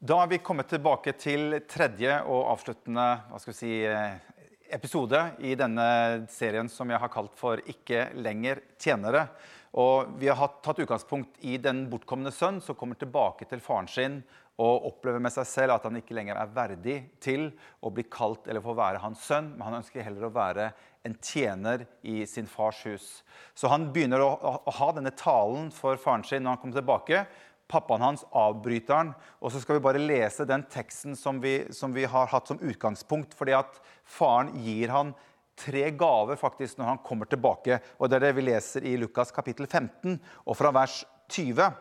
Da er vi kommet tilbake til tredje og avsluttende hva skal vi si, eh, episode i denne serien som jeg har kalt for 'Ikke lenger tjenere'. Og Vi har tatt utgangspunkt i den bortkomne sønn som kommer tilbake til faren sin og opplever med seg selv at han ikke lenger er verdig til å bli kalt eller få være hans sønn, men han ønsker heller å være en tjener i sin fars hus. Så han begynner å, ha denne talen for faren sin når han kommer tilbake pappaen hans avbryter han. Og så skal vi bare lese den teksten som vi, som vi har hatt som utgangspunkt. fordi at faren gir han tre gaver faktisk når han kommer tilbake. Og Det er det vi leser i Lukas kapittel 15 og fra vers 20.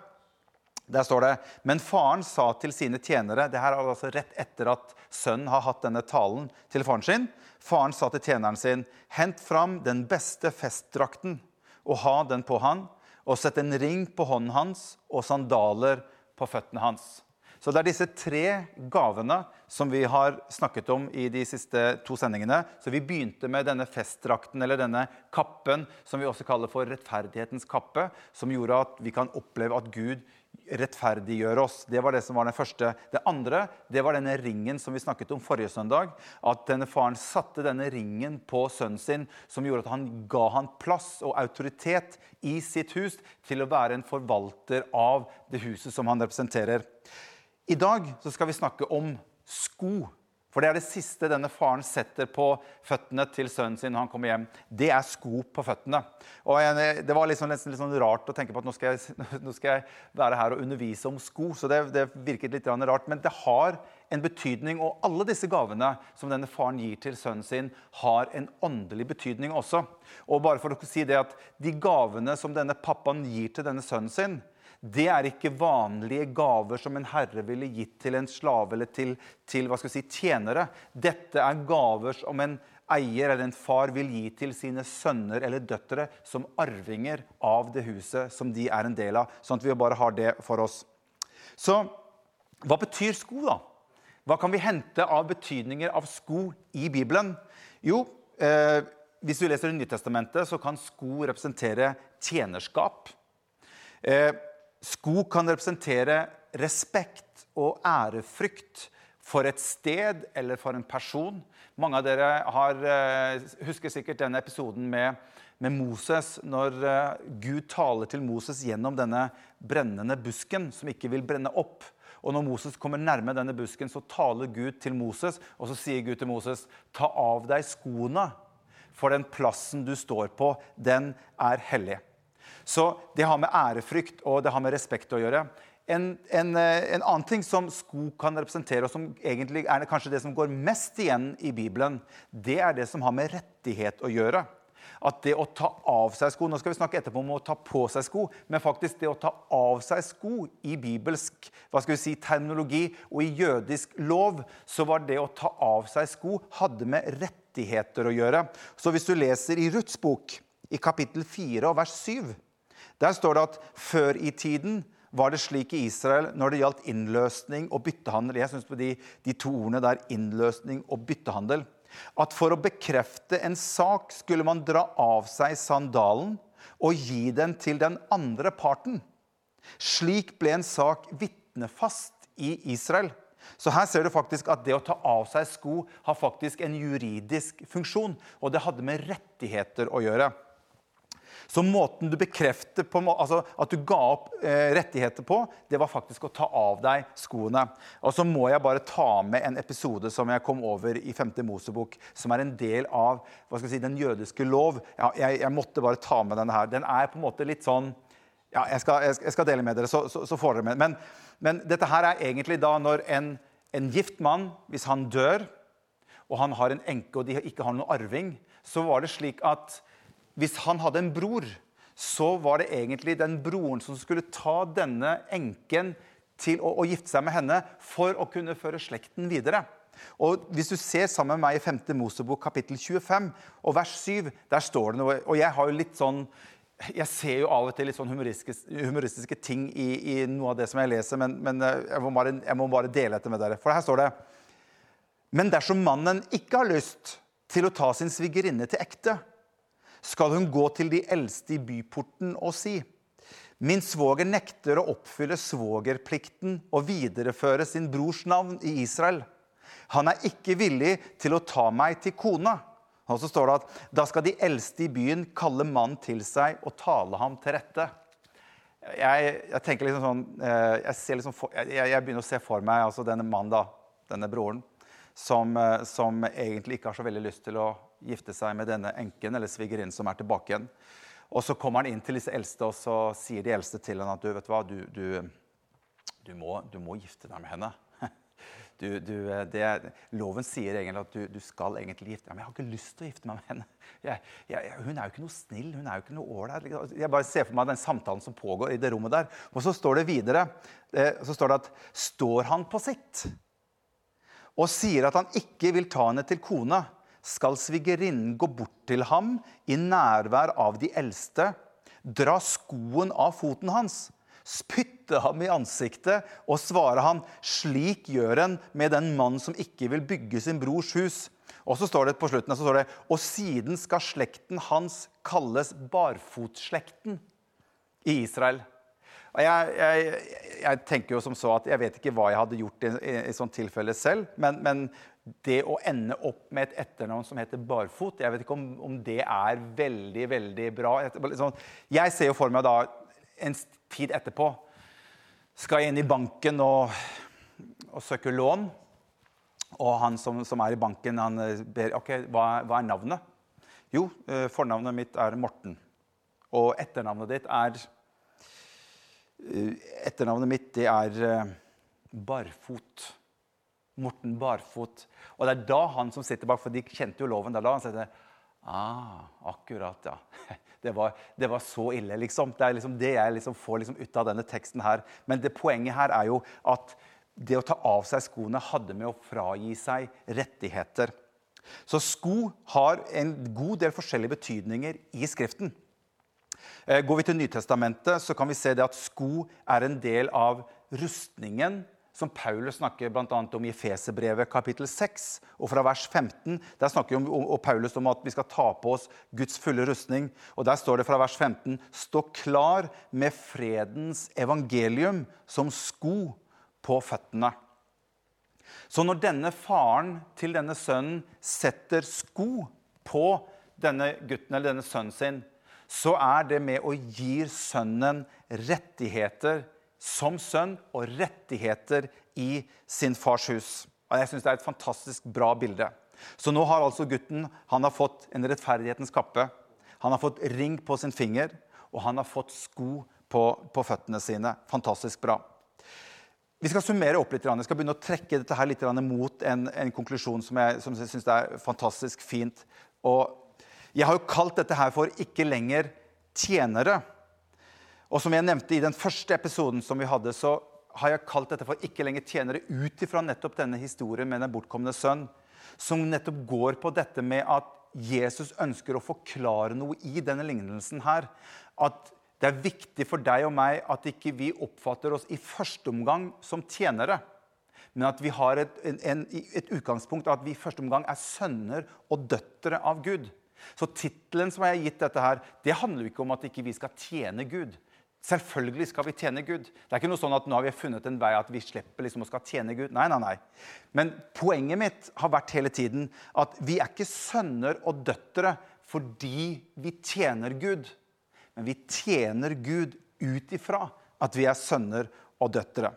Der står det Men faren sa til sine tjenere Det her er altså rett etter at sønnen har hatt denne talen til faren sin. Faren sa til tjeneren sin, hent fram den beste festdrakten og ha den på han og sett en ring på hånden hans og sandaler på føttene hans. Så det er disse tre gavene som vi har snakket om i de siste to sendingene. Så vi begynte med denne festdrakten, eller denne kappen, som vi også kaller for rettferdighetens kappe, som gjorde at vi kan oppleve at Gud rettferdiggjøre oss. Det var det som var den første. Det andre det var denne ringen som vi snakket om forrige søndag. At denne faren satte denne ringen på sønnen sin, som gjorde at han ga han plass og autoritet i sitt hus til å være en forvalter av det huset som han representerer. I dag så skal vi snakke om sko. For det er det siste denne faren setter på føttene til sønnen sin når han kommer hjem. Det er sko på føttene. Og Det var liksom, nesten litt sånn rart å tenke på at nå skal, jeg, nå skal jeg være her og undervise om sko. så det, det virket litt rart, Men det har en betydning, og alle disse gavene som denne faren gir til sønnen sin, har en åndelig betydning også. Og bare for å si det at De gavene som denne pappaen gir til denne sønnen sin, det er ikke vanlige gaver som en herre ville gitt til en slave eller til, til si, tjenere. Dette er gaver som en eier eller en far vil gi til sine sønner eller døtre som arvinger av det huset som de er en del av. Sånn at vi bare har det for oss. Så hva betyr sko, da? Hva kan vi hente av betydninger av sko i Bibelen? Jo, eh, hvis du leser Det nye testamentet, så kan sko representere tjenerskap. Eh, Sko kan representere respekt og ærefrykt for et sted eller for en person. Mange av dere har, eh, husker sikkert denne episoden med, med Moses, når eh, Gud taler til Moses gjennom denne brennende busken som ikke vil brenne opp. Og når Moses kommer nærme denne busken, så taler Gud til Moses, og så sier Gud til Moses, ta av deg skoene, for den plassen du står på, den er hellig. Så det har med ærefrykt og det har med respekt å gjøre. En, en, eh, en, annen ting som sko kan representere, og som egentlig er kanskje det som går mest igjen i Bibelen, det er det som har med rettighet å gjøre. At det å ta av seg sko Nå skal vi snakke etterpå om å ta på seg sko, men faktisk det å ta av seg sko i bibelsk hva skal vi si, terminologi og i jødisk lov, så var det å ta av seg sko hadde med rettigheter å gjøre. Så hvis du leser i Ruths bok, i kapittel 4 og vers 7 der står det at før i tiden var det slik i Israel når det gjaldt innløsning og byttehandel. Jeg synes på de, de to ordene der, innløsning og byttehandel. At for å bekrefte en sak skulle man dra av seg sandalen og gi den til den andre parten. Slik ble en sak vitnefast i Israel. Så her ser du faktisk at det å ta av seg sko har faktisk en juridisk funksjon. Og det hadde med rettigheter å gjøre. Så måten du bekrefter på, altså at du ga opp eh, rettigheter på, det var faktisk å ta av deg skoene. Og så må jeg bare ta med en episode som jeg kom over i 5. Mosebok, som er en del av hva skal jeg si, den jødiske lov. Ja, jeg, jeg, måtte bare ta med denne her. Den er på en måte litt sånn ja, jeg skal, jeg skal dele med dere, så, så, så får dere med. Men, men, dette her er egentlig da når en, en gift mann, hvis han dør, og han har en enke og de ikke har noen arving, så var det slik at hvis han hadde en bror, så var det egentlig den broren som skulle ta denne enken til å, å gifte seg med henne for å kunne føre slekten videre. Og Hvis du ser sammen med meg i 5. Mosebok kapittel 25 og vers 7, der står det noe Og jeg har jo litt sånn jeg ser jo av og til litt sånn humoristiske, humoristiske ting i, i, noe av det som jeg leser, men, men eh, jeg, må bare, jeg, må bare, dele dette med dere. For her står det Men dersom mannen ikke har lyst til å ta sin svigerinne til ekte, skal hun gå til de eldste i byporten og si:" Min svoger nekter å oppfylle svogerplikten og videreføre sin brors navn i Israel. Han er ikke villig til å ta meg til kona. Og så står det at da skal de eldste i byen kalle mannen til seg og tale ham til rette. Jeg, jeg tenker liksom sånn, eh, jeg, liksom for, jeg, jeg, begynner å se for meg altså denne mannen, da, denne broren, som, eh, som, egentlig ikke har så veldig lyst til å gifte seg med denne enken eller svigerinnen som er tilbake igjen. Og så kommer han inn til disse eldste, og så sier de eldste til han at du, vet du hva, du, du, du, må, du må gifte deg med henne. Det, loven sier egentlig at du, skal egentlig gifte deg men jeg har ikke lyst til å gifte meg med henne. Jeg, jeg, hun er jo ikke noe snill, hun er jo ikke noe ålreit. Jeg bare ser for meg den samtalen som pågår i det rommet der. Og så står det videre eh, så står det at står han på sitt og sier at han ikke vil ta henne til kone, skal svigerinnen gå bort til ham i nærvær av de eldste, dra skoen av foten hans, spytte ham i ansiktet og svare han, slik gjør en med den mann som ikke vil bygge sin brors hus. Og så står det på slutten, så står det, og siden skal slekten hans kalles barfotslekten i Israel. Jeg, jeg, jeg, tenker jo som så at jeg vet ikke hva jeg hadde gjort i, i, sånt tilfelle selv, men, men det å ende opp med et etternavn som heter Barfot, jeg vet ikke om, om det er veldig, veldig bra. Liksom, jeg ser jo for meg da en tid etterpå skal jeg inn i banken og, og søke lån. Og han som, som, er i banken, han eh, ber OK, hva, hva er navnet? Jo, eh, fornavnet mitt er Morten. Og etternavnet ditt er eh, Etternavnet mitt, det er Barfot. Morten Barfot. Og det er da han som sitter bak, for de kjente jo loven, det er da han sier Ah, akkurat, ja. Det var, det var, så ille, liksom. Det er liksom det jeg liksom får liksom ut av denne teksten her. Men det poenget her er jo at det å ta av seg skoene hadde med å fragi seg rettigheter. Så sko har en god del forskjellige betydninger i Skriften. Eh, går vi til Nytestamentet, så kan vi se det at sko er en del av rustningen som Paulus snakker annet om i Feserbrevet kapittel 6. Og fra vers 15 der snakker om, og Paulus om at vi skal ta på oss Guds fulle rustning. Og Der står det fra vers 15.: Stå klar med fredens evangelium som sko på føttene. Så når denne faren til denne sønnen setter sko på denne gutten eller denne sønnen sin, så er det med å gi sønnen rettigheter som sønn og rettigheter i sin fars hus. Og jeg synes Det er et fantastisk bra bilde. Så nå har altså gutten han har fått en rettferdighetens kappe. Han har fått ring på sin finger, og han har fått sko på, på føttene sine. Fantastisk bra. Vi skal summere opp litt. Jeg skal begynne å trekke dette her litt mot en, en konklusjon som jeg, som jeg syns er fantastisk fint. Og jeg har jo kalt dette her for 'ikke lenger tjenere'. Og som jeg nevnte i den første episoden som vi hadde, så har jeg kalt dette for 'ikke lenger tjenere' ut ifra nettopp denne historien med den bortkomne sønn, som nettopp går på dette med at Jesus ønsker å forklare noe i denne lignelsen her. At det er viktig for deg og meg at ikke vi oppfatter oss i første omgang som tjenere. Men at vi har et, en, et utgangspunkt av at vi i første omgang er sønner og døtre av Gud. Så tittelen som jeg har gitt dette her, det handler jo ikke om at ikke vi skal tjene Gud. Selvfølgelig skal vi tjene Gud. Det er ikke noe sånn at nå har vi funnet en vei at vi slipper liksom å skal tjene Gud. Nei, nei, nei. Men poenget mitt har vært hele tiden at vi er ikke sønner og døtre fordi vi tjener Gud. Men vi tjener Gud ut ifra at vi er sønner og døtre.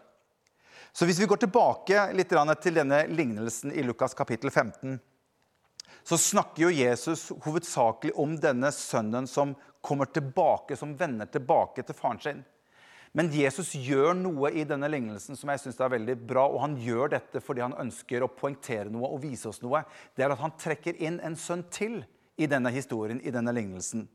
Så hvis vi går tilbake litt til denne lignelsen i Lukas kapittel 15, så snakker jo Jesus hovedsakelig om denne sønnen som kommer tilbake, som vender tilbake til faren sin. Men Jesus gjør noe i denne lignelsen som jeg synes er veldig bra. Og han gjør dette fordi han ønsker å poengtere noe og vise oss noe. Det er at han trekker inn en sønn til i denne historien, i denne lignelsen.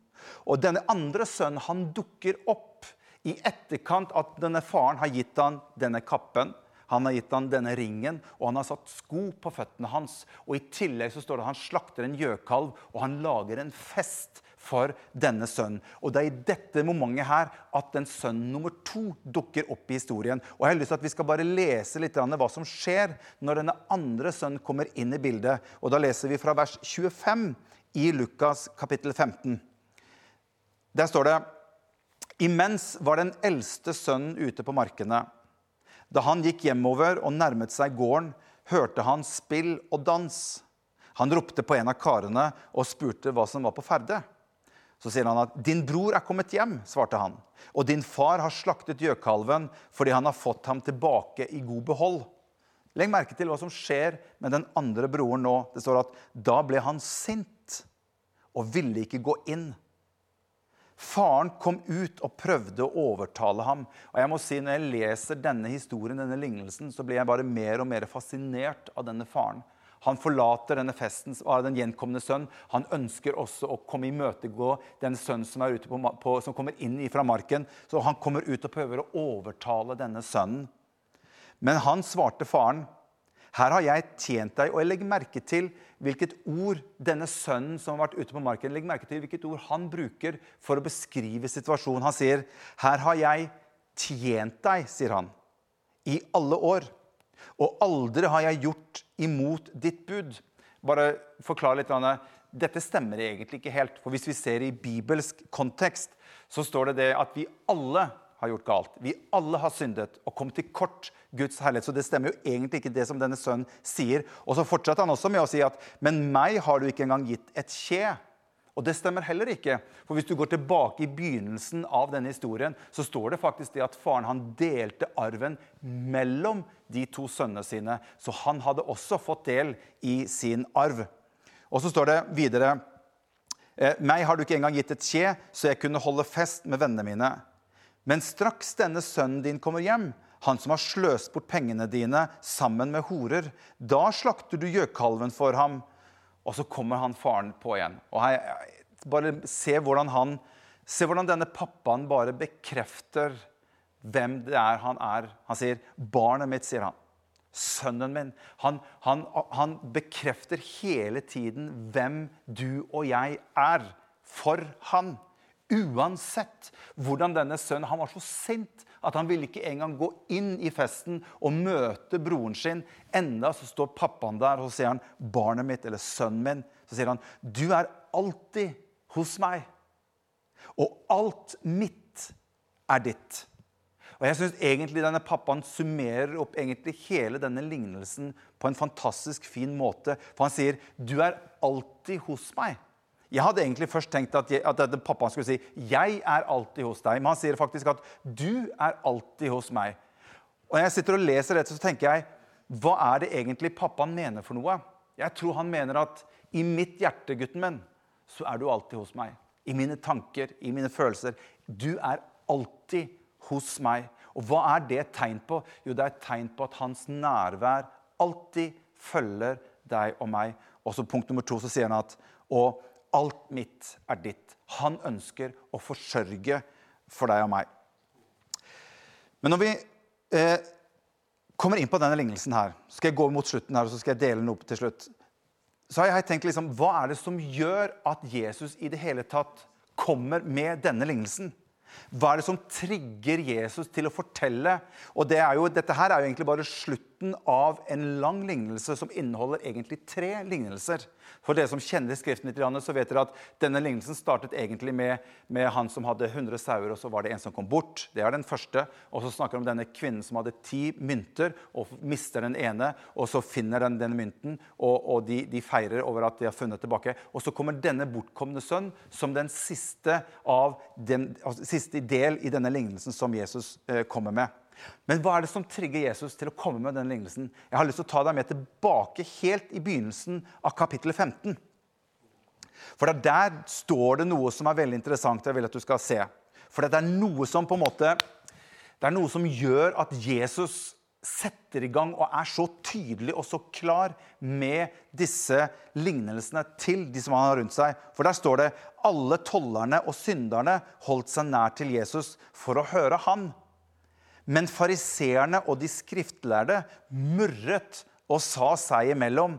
Og denne andre sønnen han dukker opp i etterkant at denne faren har gitt han denne kappen. Han har gitt han denne ringen, og han har satt sko på føttene hans. Og I tillegg så står det at han slakter en gjøkalv, og han lager en fest for denne sønnen. Og Det er i dette momentet her at den sønn nummer to dukker opp i historien. Og jeg har lyst til at Vi skal bare lese litt hva som skjer når denne andre sønnen kommer inn i bildet. Og Da leser vi fra vers 25 i Lukas kapittel 15. Der står det Imens var den eldste sønnen ute på markene. Da han gikk hjemover og nærmet seg gården, hørte han spill og dans. Han ropte på en av karene og spurte hva som var på ferde. Så sier han at 'din bror er kommet hjem', svarte han. 'Og din far har slaktet gjøkalven fordi han har fått ham tilbake i god behold'. Legg merke til hva som skjer med den andre broren nå. Det står at 'da ble han sint og ville ikke gå inn'. Faren kom ut og prøvde å overtale ham. Og jeg må si, Når jeg leser denne historien, denne lignelsen, så blir jeg bare mer og mer fascinert av denne faren. Han forlater denne festen av den gjenkomne sønn. Han ønsker også å komme i møtegå den sønnen som, på, på, som kommer inn fra marken. Så han kommer ut og prøver å overtale denne sønnen. Men han svarte faren, 'Her har jeg tjent deg.' Og jeg legger merke til hvilket ord denne sønnen som har vært ute på marken, legger merke til hvilket ord han bruker for å beskrive situasjonen. Han sier, 'Her har jeg tjent deg', sier han, 'i alle år.' 'Og aldri har jeg gjort imot ditt bud.' Bare forklare litt. Dette stemmer egentlig ikke helt. For hvis vi ser i bibelsk kontekst, så står det det at vi alle har gjort galt. Vi alle har syndet og kommet til kort Guds herlighet. Så det stemmer jo egentlig ikke det som denne sønnen sier. Og så fortsetter han også med å si at Men meg har du ikke engang gitt et kje. Og det stemmer heller ikke. For hvis du går tilbake i begynnelsen av denne historien, så står det faktisk det at faren han delte arven mellom de to sønnene sine. Så han hadde også fått del i sin arv. Og så står det videre «Eh, Meg har du ikke engang gitt et kje, så jeg kunne holde fest med vennene mine. Men straks denne sønnen din kommer hjem, han som har sløst bort pengene dine sammen med horer, da slakter du gjøkalven for ham. Og så kommer han faren på igjen. Og her, bare se hvordan, han, se hvordan denne pappaen bare bekrefter hvem det er han er. Han sier 'barnet mitt', sier han. Sønnen min. Han, han, han bekrefter hele tiden hvem du og jeg er for han. Uansett hvordan denne sønnen Han var så sint at han ville ikke engang gå inn i festen og møte broren sin. Enda så står pappaen der og sier han, 'Barnet mitt', eller 'sønnen min'. Så sier han, 'Du er alltid hos meg', og alt mitt er ditt. Og jeg synes egentlig denne Pappaen summerer opp egentlig hele denne lignelsen på en fantastisk fin måte. For han sier, 'Du er alltid hos meg'. Jeg hadde egentlig først tenkt at, jeg, at pappaen skulle si 'Jeg er alltid hos deg'. Men han sier faktisk at 'du er alltid hos meg'. Og når jeg sitter og leser dette, så tenker jeg hva er det egentlig pappaen mener for noe? Jeg tror han mener at i mitt hjerte, gutten min, så er du alltid hos meg. I mine tanker, i mine følelser. Du er alltid hos meg. Og hva er det et tegn på? Jo, det er et tegn på at hans nærvær alltid følger deg og meg. Og så punkt nummer to så sier han at og Alt mitt er ditt. Han ønsker å forsørge for deg og meg. Men når vi eh, kommer inn på denne lignelsen her, skal jeg gå mot slutten her, og så skal jeg dele den opp til slutt. Så har jeg tenkt liksom, Hva er det som gjør at Jesus i det hele tatt kommer med denne lignelsen? Hva er det som trigger Jesus til å fortelle? Og det jo, Dette her er jo egentlig bare slutten av en lang lignelse som inneholder egentlig tre lignelser. For dere som kjenner Skriften litt, så vet dere at denne lignelsen startet egentlig med, med, han som hadde 100 sauer, og så var det en som kom bort. Det er den første. Og så snakker vi om denne kvinnen som hadde ti mynter og mister den ene. Og så finner den denne mynten, og, og de, de, feirer over at de har funnet tilbake. Og så kommer denne bortkomne sønn som den siste, av den, altså, siste del i denne lignelsen som Jesus eh, kommer med. Men hva er det som trigger Jesus til å komme med denne lignelsen? Jeg har lyst til å ta deg med tilbake helt i begynnelsen av kapittel 15. For der står det noe som er veldig interessant. jeg vil at du skal se. For det er noe som på en måte, det er noe som gjør at Jesus setter i gang og er så tydelig og så klar med disse lignelsene til de som han har rundt seg. For der står det alle tollerne og synderne holdt seg nær til Jesus for å høre han. Men fariseerne og de skriftlærde murret og sa seg imellom.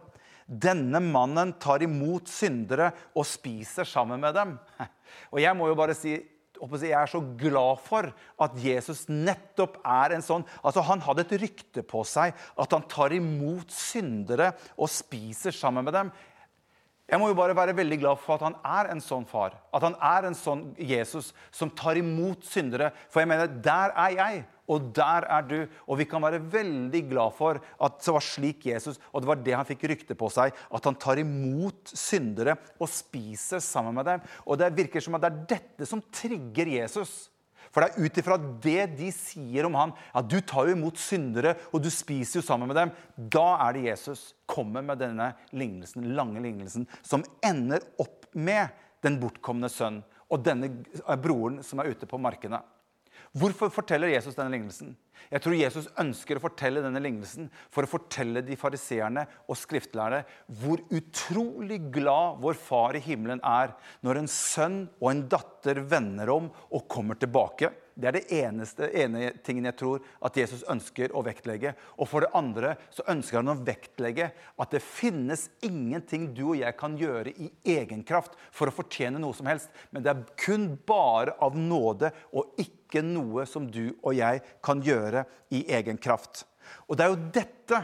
Denne mannen tar imot syndere og spiser sammen med dem. Og jeg må jo bare si jeg er så glad for at Jesus nettopp er en sånn altså Han hadde et rykte på seg at han tar imot syndere og spiser sammen med dem. Jeg må jo bare være veldig glad for at han er en sånn far. At han er en sånn Jesus som tar imot syndere. For jeg mener, der er jeg, og der er du. Og vi kan være veldig glad for at det var slik Jesus Og det var det han fikk rykte på seg. At han tar imot syndere og spiser sammen med dem. Og det virker som at det er dette som trigger Jesus. For det er ut ifra det de sier om han, at du tar jo imot syndere, og du spiser jo sammen med dem. Da er det Jesus kommer med denne lignelsen, lange lignelsen som ender opp med den bortkomne sønn og denne broren som er ute på markene. Hvorfor forteller Jesus denne lignelsen? Jeg tror Jesus ønsker å fortelle denne lignelsen for å fortelle de fariseerne og skriftlærere hvor utrolig glad vår far i himmelen er når en sønn og en datter vender om og kommer tilbake. Det er det eneste ene tingen jeg tror at Jesus ønsker å vektlegge. Og for det andre så ønsker han å vektlegge at det finnes ingenting du og jeg kan gjøre i egen kraft for å fortjene noe som helst. Men det er kun bare av nåde og ikke noe som du og jeg kan gjøre i egen kraft. Og det er jo dette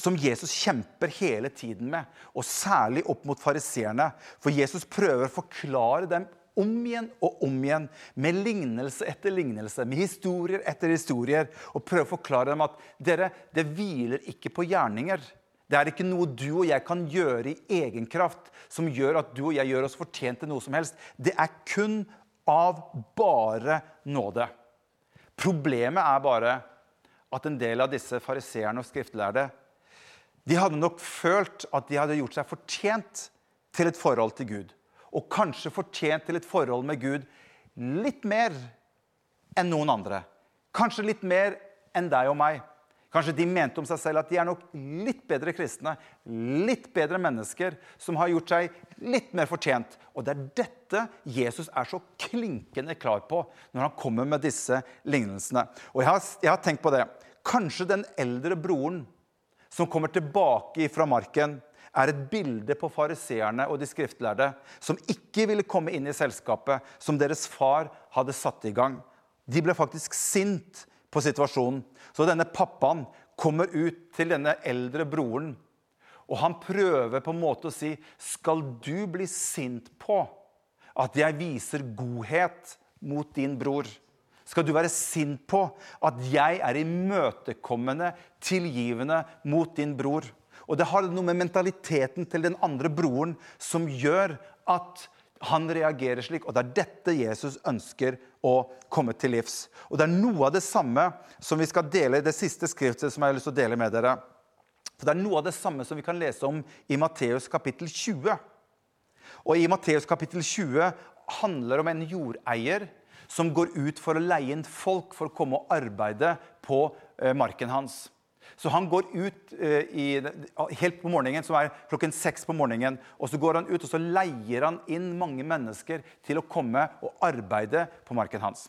som Jesus kjemper hele tiden med, og særlig opp mot fariseerne. For Jesus prøver å forklare dem om igjen og om igjen med lignelse etter lignelse, med historier etter historier, og prøver å forklare dem at dere, det hviler ikke på gjerninger. Det er ikke noe du og jeg kan gjøre i egen kraft som gjør at du og jeg gjør oss fortjent til noe som helst. Det er kun av bare nåde. Problemet er bare at en del av disse fariseerne og skriftlærde de hadde nok følt at de hadde gjort seg fortjent til et forhold til Gud og kanskje fortjent til et forhold med Gud litt mer enn noen andre. Kanskje litt mer enn deg og meg. Kanskje de mente om seg selv at de er nok litt bedre kristne, litt bedre mennesker, som har gjort seg litt mer fortjent. Og det er dette Jesus er så klinkende klar på når han kommer med disse lignelsene. Og jeg har, jeg har tenkt på det. Kanskje den eldre broren som kommer tilbake fra marken, er et bilde på fariseerne og de skriftlærde som ikke ville komme inn i selskapet som deres far hadde satt i gang. De ble faktisk sint på situasjonen. Så denne pappaen kommer ut til denne eldre broren, og han prøver på en måte å si Skal du bli sint på at jeg viser godhet mot din bror? Skal du være sint på at jeg er imøtekommende, tilgivende mot din bror? Og det har noe med mentaliteten til den andre broren som gjør at han reagerer slik. Og det er dette Jesus ønsker å komme til livs. Og det er noe av det samme som vi skal dele i det siste skriftet som jeg har lyst til å dele med dere. For Det er noe av det samme som vi kan lese om i Matteus kapittel 20. Og i Matteus kapittel 20 handler om en jordeier som går ut for å leie inn folk for å komme og arbeide på eh, marken hans. Så han går ut eh, i, helt på morgenen, som er klokken seks på morgenen. Og så går han ut og så leier han inn mange mennesker til å komme og arbeide på marken hans.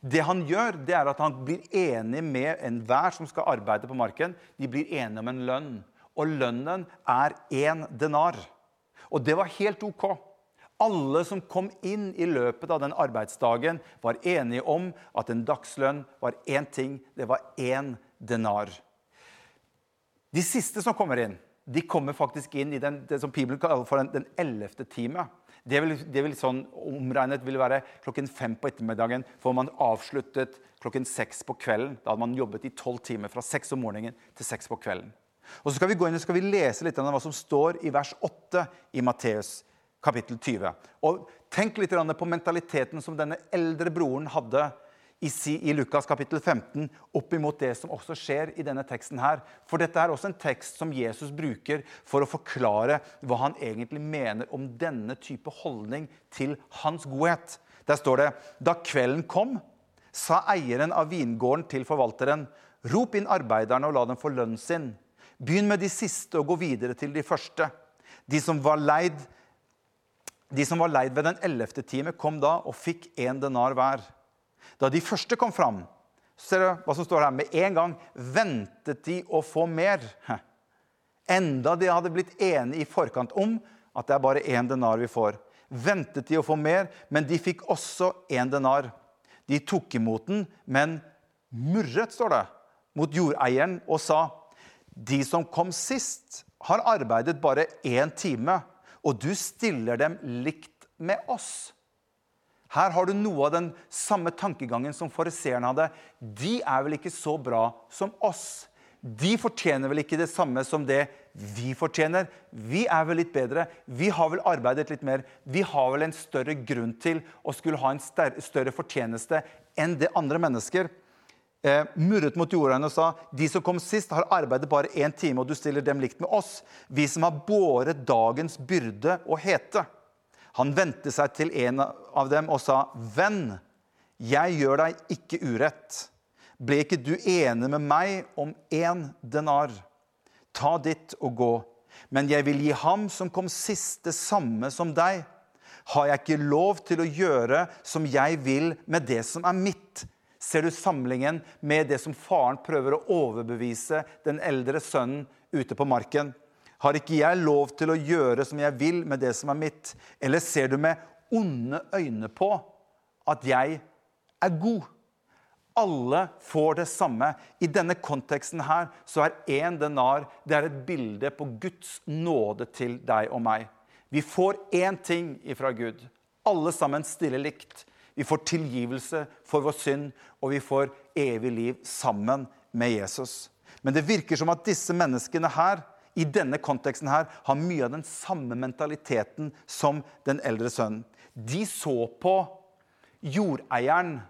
Det han gjør, det er at han blir enig med enhver som skal arbeide på marken. De blir enige om en lønn. Og lønnen er én denar. Og det var helt OK. Alle som kom inn i løpet av den arbeidsdagen, var enige om at en dagslønn var én ting. Det var én denar. De siste som kommer inn, de kommer faktisk inn i den, det som Bibelen kaller for den ellevte time. Det vil, det vil sånn omregnet vil være klokken fem på ettermiddagen, for man avsluttet klokken seks på kvelden. Da hadde man jobbet i tolv timer, fra seks om morgenen til seks på kvelden. Og så skal vi gå inn og skal vi lese litt av hva som står i vers 8 i Matteus kapittel 20. Og Tenk litt på mentaliteten som denne eldre broren hadde i, Lukas kapittel 15 opp imot det som også skjer i denne teksten. her. For dette er også en tekst som Jesus bruker for å forklare hva han egentlig mener om denne type holdning til hans godhet. Der står det Da kvelden kom, sa eieren av vingården til forvalteren.: Rop inn arbeiderne og la dem få lønnen sin. Begynn med de siste og gå videre til de første. De som var leid, de som var leid ved den ellevte time, kom da og fikk én denar hver. Da de første kom fram, ser du hva som står her, med en gang ventet de å få mer. Enda de hadde blitt enige i forkant om at det er bare én denar vi får. Ventet de å få mer, men de fikk også én denar. De tok imot den, men murret, står det, mot jordeieren og sa:" De som kom sist, har arbeidet bare én time, og du stiller dem likt med oss. Her har du noe av den samme tankegangen som fariseerne hadde. De er vel ikke så bra som oss. De fortjener vel ikke det samme som det vi fortjener. Vi er vel litt bedre. Vi har vel arbeidet litt mer. Vi har vel en større grunn til å skulle ha en større fortjeneste enn det andre mennesker. Eh, murret mot jordeierne og sa de som kom sist, har arbeidet bare én time, og du stiller dem likt med oss, vi som har båret dagens byrde og hete. Han vendte seg til en av dem og sa, 'Venn, jeg gjør deg ikke urett.' Ble ikke du enig med meg om én denar? Ta ditt og gå. Men jeg vil gi ham som kom sist, det samme som deg. Har jeg ikke lov til å gjøre som jeg vil med det som er mitt? Ser du samlingen med det som faren prøver å overbevise den eldre sønnen ute på marken? Har ikke jeg lov til å gjøre som jeg vil med det som er mitt? Eller ser du med onde øyne på at jeg er god? Alle får det samme. I denne konteksten her så er én denar det er et bilde på Guds nåde til deg og meg. Vi får én ting ifra Gud. Alle sammen stiller likt. Vi får tilgivelse for vår synd, og vi får evig liv sammen med Jesus. Men det virker som at disse menneskene her i denne konteksten her har mye av den samme mentaliteten som den eldre sønnen. De så på jordeieren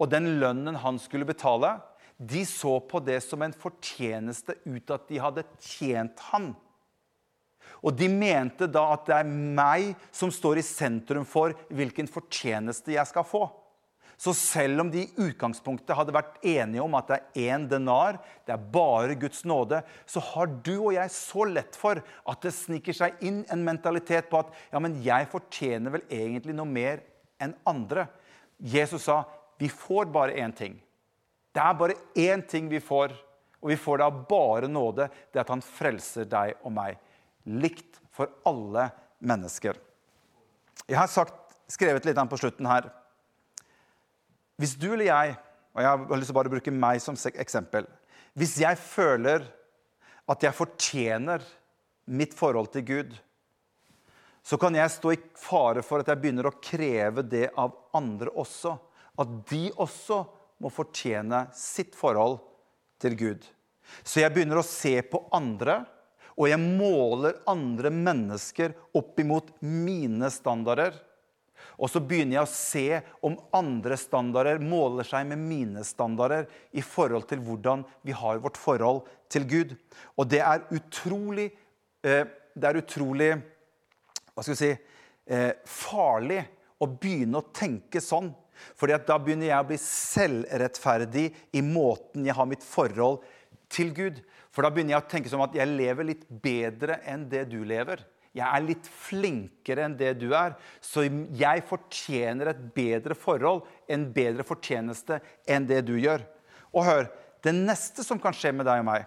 og den lønnen han skulle betale. De så på det som en fortjeneste ut at de hadde tjent han. Og de mente da at det er meg som står i sentrum for hvilken fortjeneste jeg skal få. Så selv om de i utgangspunktet hadde vært enige om at det er én denar, det er bare Guds nåde, så har du og jeg så lett for at det sniker seg inn en mentalitet på at ja, men jeg fortjener vel egentlig noe mer enn andre. Jesus sa vi får bare én ting. Det er bare én ting vi får, og vi får det av bare nåde. Det er at han frelser deg og meg. Likt for alle mennesker. Jeg har sagt, skrevet litt på slutten her hvis du eller jeg, og jeg har lyst til å bare bruke meg som eksempel Hvis jeg føler at jeg fortjener mitt forhold til Gud, så kan jeg stå i fare for at jeg begynner å kreve det av andre også. At de også må fortjene sitt forhold til Gud. Så jeg begynner å se på andre, og jeg måler andre mennesker opp imot mine standarder. Og så begynner jeg å se om andre standarder måler seg med mine standarder i forhold til hvordan vi har vårt forhold til Gud. Og det er utrolig eh, Det er utrolig hva skal vi si, eh, farlig å begynne å tenke sånn. Fordi da begynner jeg å bli selvrettferdig i måten jeg har mitt forhold til Gud. For da begynner jeg å tenke som at jeg lever litt bedre enn det du lever. Jeg er litt flinkere enn det du er, så jeg fortjener et bedre forhold, en bedre fortjeneste enn det du gjør. Og hør, det neste som kan skje med deg og meg,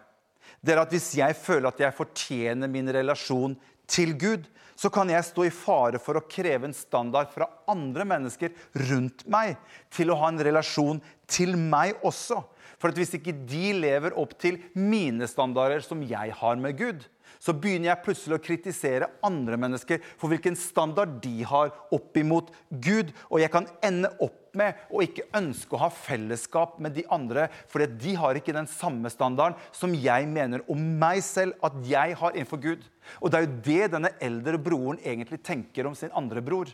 det er at hvis jeg føler at jeg fortjener min relasjon til Gud, så kan jeg stå i fare for å kreve en standard fra andre mennesker rundt meg til å ha en relasjon til meg også. For hvis ikke de lever opp til mine standarder som jeg har med Gud, så begynner jeg plutselig å kritisere andre mennesker for hvilken standard de har opp imot Gud. Og jeg kan ende opp med å ikke ønske å ha fellesskap med de andre, fordi de har ikke den samme standarden som jeg mener om meg selv at jeg har innenfor Gud. Og det er jo det denne eldre broren egentlig tenker om sin andre bror.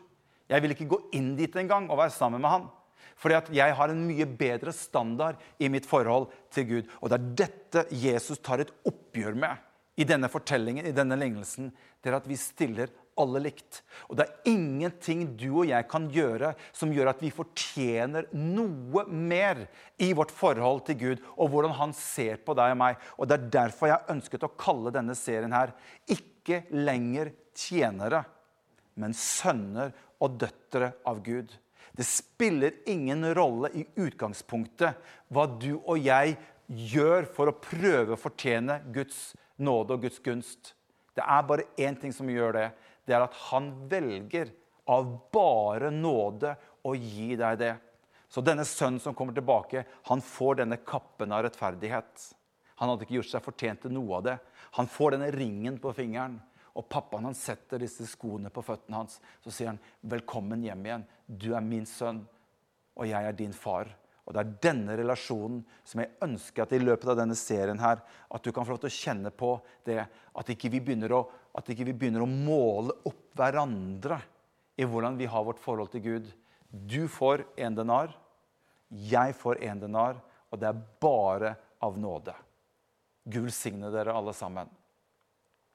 Jeg vil ikke gå inn dit engang og være sammen med han. Fordi at jeg har en mye bedre standard i mitt forhold til Gud. Og det er dette Jesus tar et oppgjør med i denne fortellingen, i denne lignelsen, det er at vi stiller alle likt. Og det er ingenting du og jeg kan gjøre som gjør at vi fortjener noe mer i vårt forhold til Gud og hvordan han ser på deg og meg. Og Det er derfor jeg ønsket å kalle denne serien her ikke lenger tjenere, men sønner og døtre av Gud. Det spiller ingen rolle i utgangspunktet hva du og jeg gjør for å prøve å fortjene Guds nåde og Guds gunst. Det er bare én ting som gjør det. Det er at han velger av bare nåde å gi deg det. Så denne sønnen som kommer tilbake, han får denne kappen av rettferdighet. Han hadde ikke gjort seg fortjent til noe av det. Han får denne ringen på fingeren. Og pappaen han setter disse skoene på føttene hans. Så sier han, 'Velkommen hjem igjen. Du er min sønn, og jeg er din far.' Og Det er denne relasjonen som jeg ønsker at i løpet av denne serien her, at du kan få lov til å kjenne på det. At ikke vi begynner å, ikke vi begynner å måle opp hverandre i hvordan vi har vårt forhold til Gud. Du får en denar, jeg får en denar, og det er bare av nåde. Gud velsigne dere alle sammen.